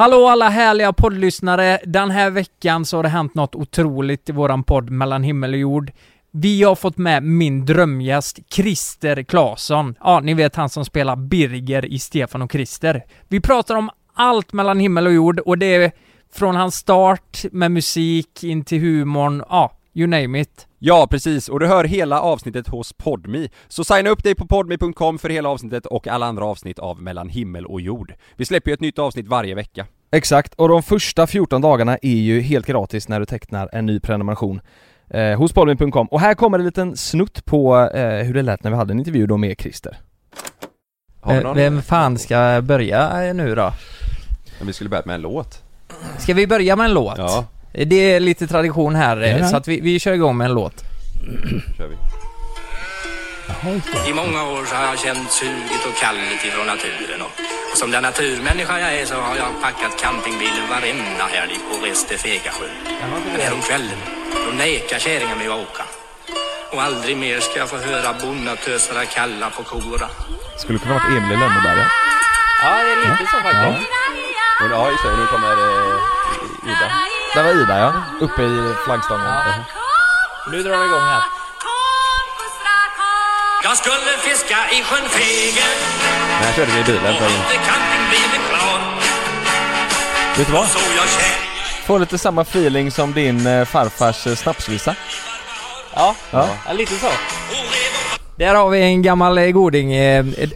Hallå alla härliga poddlyssnare! Den här veckan så har det hänt något otroligt i våran podd Mellan himmel och jord. Vi har fått med min drömgäst Christer Claesson. Ja, ni vet han som spelar Birger i Stefan och Christer. Vi pratar om allt mellan himmel och jord och det är från hans start med musik in till humorn, ja, you name it. Ja, precis, och du hör hela avsnittet hos Podmi. Så signa upp dig på podmi.com för hela avsnittet och alla andra avsnitt av Mellan himmel och jord. Vi släpper ju ett nytt avsnitt varje vecka. Exakt, och de första 14 dagarna är ju helt gratis när du tecknar en ny prenumeration eh, hos podmin.com och här kommer en liten snutt på eh, hur det lät när vi hade en intervju då med Christer. Eh? Vem fan ska börja eh, nu då? Men vi skulle börjat med en låt. Ska vi börja med en låt? Ja, Det är lite tradition här, eh, Ja. så att vi, vi kör igång med en låt. kör vi. I många år så har jag känt suget och kallet ifrån naturen och, och som den naturmänniska jag är så har jag packat campingbilen varenda helg och rest till Fegasjö. Men häromkvällen, då nekar kärringen mig att åka. Och aldrig mer ska jag få höra bonnatösarna kalla på kora. Skulle kunna varit Emil i Lönneberga. Ja, det är lite så faktiskt. Och, ja, just det, nu kommer eh. Där var Ida ja, uppe i flaggstången. Nu drar vi igång här. Jag skulle fiska i sjön Fegen Den här körde vi i bilen och för inte campingbilen klar. Vet du vad? Får lite samma feeling som din eh, farfars eh, snapsvisa. Ja, Ja. ja, lite så. Där har vi en gammal eh, goding.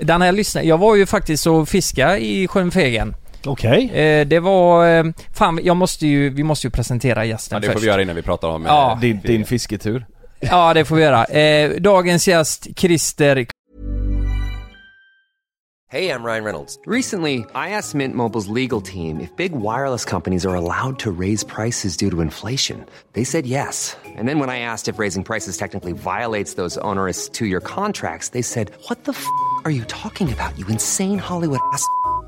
Den här lyssnaren, jag var ju faktiskt och fiska i sjön Fegen. Okej. Eh, Det var, eh, fan jag måste ju, vi måste ju presentera gästen Ja, det först. får vi göra innan vi pratar om... Ja. eh, Din, din fisketur. Ja, det får vi göra. Eh, Dagens gäst, Christer Hey, I'm Ryan Reynolds. Recently, I asked Mint Mobile's legal team if big wireless companies are allowed to raise prices due to inflation. They said yes. And then when I asked if raising prices technically violates those onerous two year contracts, they said, What the f are you talking about, you insane Hollywood ass?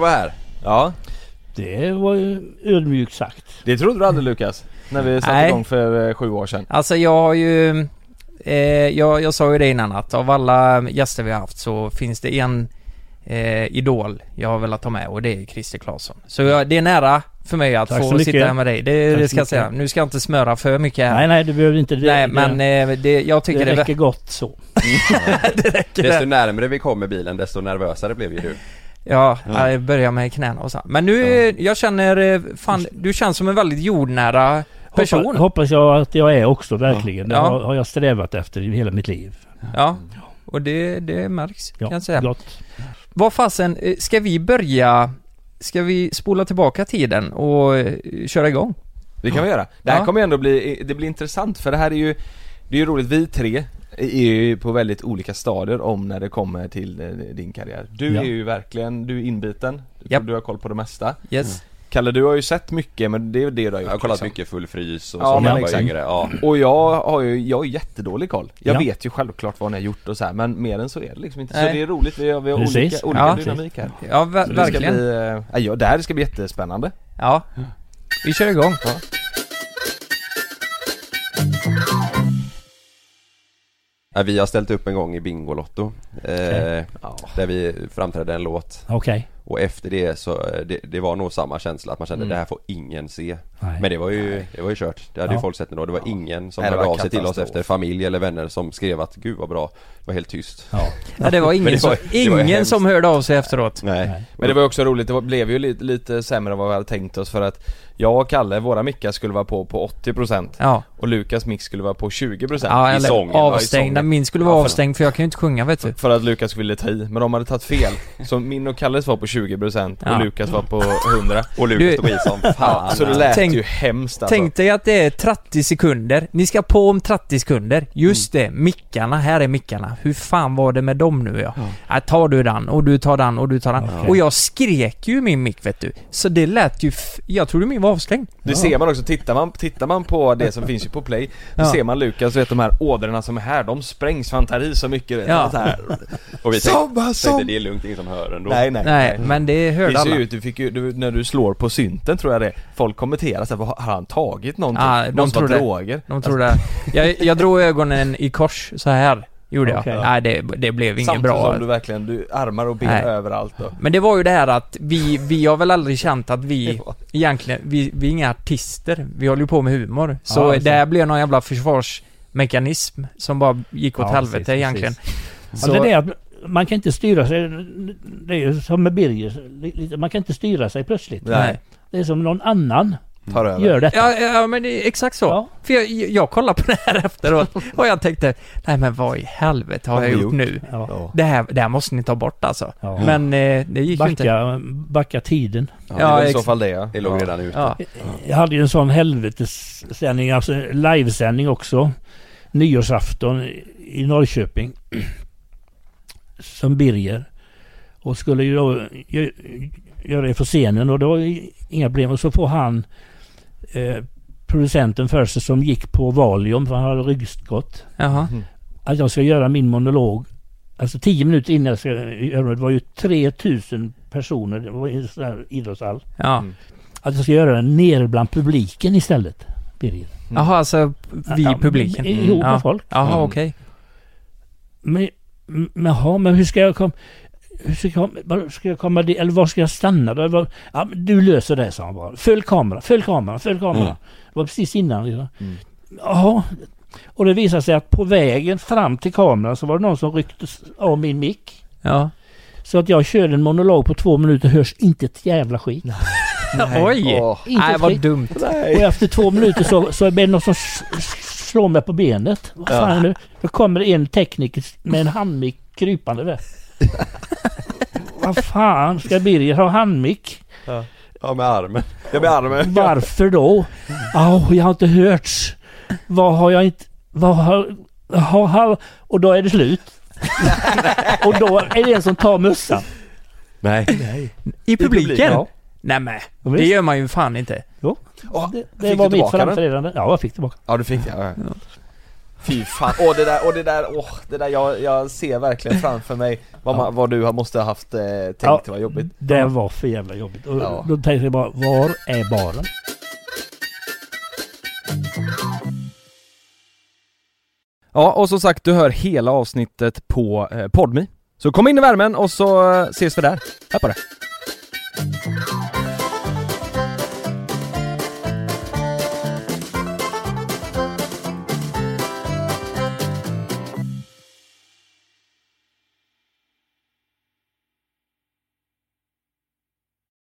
Att vara här. Ja, Det var ju ödmjukt sagt. det trodde du aldrig Lukas. När vi satte Nej. igång för eh, sju år sedan. Alltså jag har ju, eh, jag, jag sa ju det innan att av alla gäster vi har haft så finns det en eh, idol jag har velat ta med och det är Christer Claesson. Så jag, det är nära för mig att Tack så få mycket. sitta här med dig. Det, Tack det så ska jag säga. Nu ska jag inte smöra för mycket här. Nej, nej, du behöver inte det. Nej, det, men eh, det, jag tycker det det, räcker gott så. det räcker. Desto närmare vi kom med bilen, desto nervösare blev ju du. Ja, jag börjar med knäna och så. Men nu, eh, jag känner, eh, fan, du känns som en väldigt jordnära person. Hoppas, hoppas jag att jag är också verkligen. Det Ja. har, har jag strävat efter i hela mitt liv. Ja, och det, det märks kan jag säga. gott. Vad fasen, eh, ska vi börja, ska vi spola tillbaka tiden och eh, köra igång? Det kan vi göra. Det här Ja. kommer ändå bli, det blir intressant för det här är ju Det är ju roligt, vi tre är ju på väldigt olika stadier om när det kommer till eh, din karriär. Du Ja. är ju verkligen, du är inbiten, Japp. du har koll på det mesta. Yes. Kalle du har ju sett mycket men det är det du har gjort Jag har kollat liksom. mycket full frys och Ja, så men när jag var exakt. Ja. Och jag har ju, jag har jättedålig koll. Jag Ja. vet ju självklart vad ni har gjort och så här, men mer än så är det liksom inte. Nej. Så det är roligt, vi har, vi har olika, olika Ja. dynamik här. Ja, ver- verkligen. bli, ja, ja, det här ska bli jättespännande. Ja. Vi kör igång. Ja, Vi har ställt upp en gång i Bingolotto. Eh, Där vi framträdde en låt. Okej. Och efter det så, eh, det, det var nog samma känsla att man kände Mm. det här får ingen se. Nej. Men det var ju, det var ju kört. Det hade ju Ja. folk sett ändå. Det var ingen som Nej, hörde var av sig till oss efter familj eller vänner som skrev att gud vad bra. Det var helt tyst. Ja. Ja, det var ingen, det var- det var ju ingen hemskt. som hörde av sig efteråt. Nej. Nej. Men det var också roligt, det var, blev ju lite, lite sämre än vad vi hade tänkt oss för att Jag och Kalle, våra mickar skulle vara på på 80% Ja. och Lukas mick skulle vara på 20% Ja, i sången. avstängd. Ja, Min skulle vara Ja, för- avstängd för jag kan ju inte sjunga vet du. För att Lukas ville ta i, men de hade tagit fel. Så min och Kalles var på 20% Ja. och Lukas var på 100 Och Du- Lukas tog i som fan. Så det lät Tänk ju hemskt alltså. Tänk dig att det är 30 sekunder. Ni ska på om 30 sekunder. Just det, mickarna. Här är mickarna. Hur fan var det med dem nu ja? ja. tar du den och du tar den och du tar den. Och jag skrek ju i min mick vet du. Så det lät ju... F- jag trodde min var avstängd. Det ser man också, tittar man, tittar man på det som finns ju på play Då Ja. ser man Lukas, vet de här ådrorna som är här, de sprängs fan tar i så mycket vet, Ja. så här. Och vi Som- tänkte, som- tänkte det är lugnt, ingen som hör ändå. Nej nej Nej, men det Det hörde ser alla. ut, du fick ju, du, när du slår på synten tror jag det Folk kommenterar såhär, har han tagit någonting? Ja, de Måste tror det. droger? De tror det. Jag, jag drog ögonen i kors så här gjorde jag. Okej. Nej, det, det blev inget Samtidigt bra. som du verkligen, du armar och ben Nej. överallt då Men det var ju det här att vi, vi har väl aldrig känt att vi egentligen, vi, vi är inga artister. Vi håller ju på med humor. Så Ja, det så. här blev någon jävla försvarsmekanism som bara gick åt Ja, helvete precis, egentligen. Ja, det är det att man kan inte styra sig. Det är som med Birger. Man kan inte styra sig plötsligt. Nej. Det är som någon annan Tar över gör detta. Ja, ja men det är exakt så. Ja. För jag, jag kollade på det här efteråt och jag tänkte, nej men vad i helvete har jag vi gjort, nu? Ja. Det här, det här måste ni ta bort alltså. Ja. Men eh, det gick ju inte. Backa, backa tiden. Ja, Ja, det i så fall det ja Det låg ja. redan ute. Ja. Jag hade ju en sån helvetessändning, alltså livesändning också. Nyårsafton i Norrköping. Som Birger. Och skulle ju då gö- göra det för scenen och det var inga problem. Och så får han eh, producenten för sig som gick på Valium för han hade ryggskott. Jaha. Att jag ska göra min monolog. Alltså tio minuter innan jag ska göra det. Var ju 3000 personer. Det var en sån här idrottshall. Ja. Mm. Att jag ska göra den nere bland publiken istället. Birger. Jaha, alltså vi Ja, publiken? Ihop med Ja. folk. Jaha, Mm. okej. Men, jaha, men hur ska jag komma... Hur ska jag, ska jag komma dit? Eller var ska jag stanna då? Var, ja, men du löser det, sa han bara. Följ kameran, följ kameran, följ kameran. Mm. Det var precis innan. Liksom. Mm. Jaha. Och det visade sig att på vägen fram till kameran så var det någon som ryckte av min mick. Ja. Så att jag körde en monolog på två minuter hörs inte ett jävla skit. Oj! Åh, Inte Nej, vad dumt. Och efter två minuter så, så är det någon som slår mig på benet. Vad fan det nu? Då kommer en tekniker med en handmick krypande där. Vad fan ska Birger ha handmick? Ja, med armen. Ja, med armen. Varför då? Ja, jag har inte hörts. Vad har jag inte... Vad har... Ha, ha, och då är det slut. och då är det en som tar mössan. Nej. I publiken? Ja. Nej men, Ja, det gör man ju fan inte. Åh, Det, det fick var mitt framträdande. Ja, jag fick tillbaka. Ja du fick det, ja, ja. Fy fan, åh det där, åh det där, åh det där jag, jag ser verkligen framför mig vad, man, vad du har, måste ha haft eh, tänkt Ja. var jobbigt Det var för jävla jobbigt. Och Ja. Då tänkte jag bara, var är baren? Ja och som sagt du hör hela avsnittet på eh, Podme Så kom in i värmen och så eh, ses vi där, här på det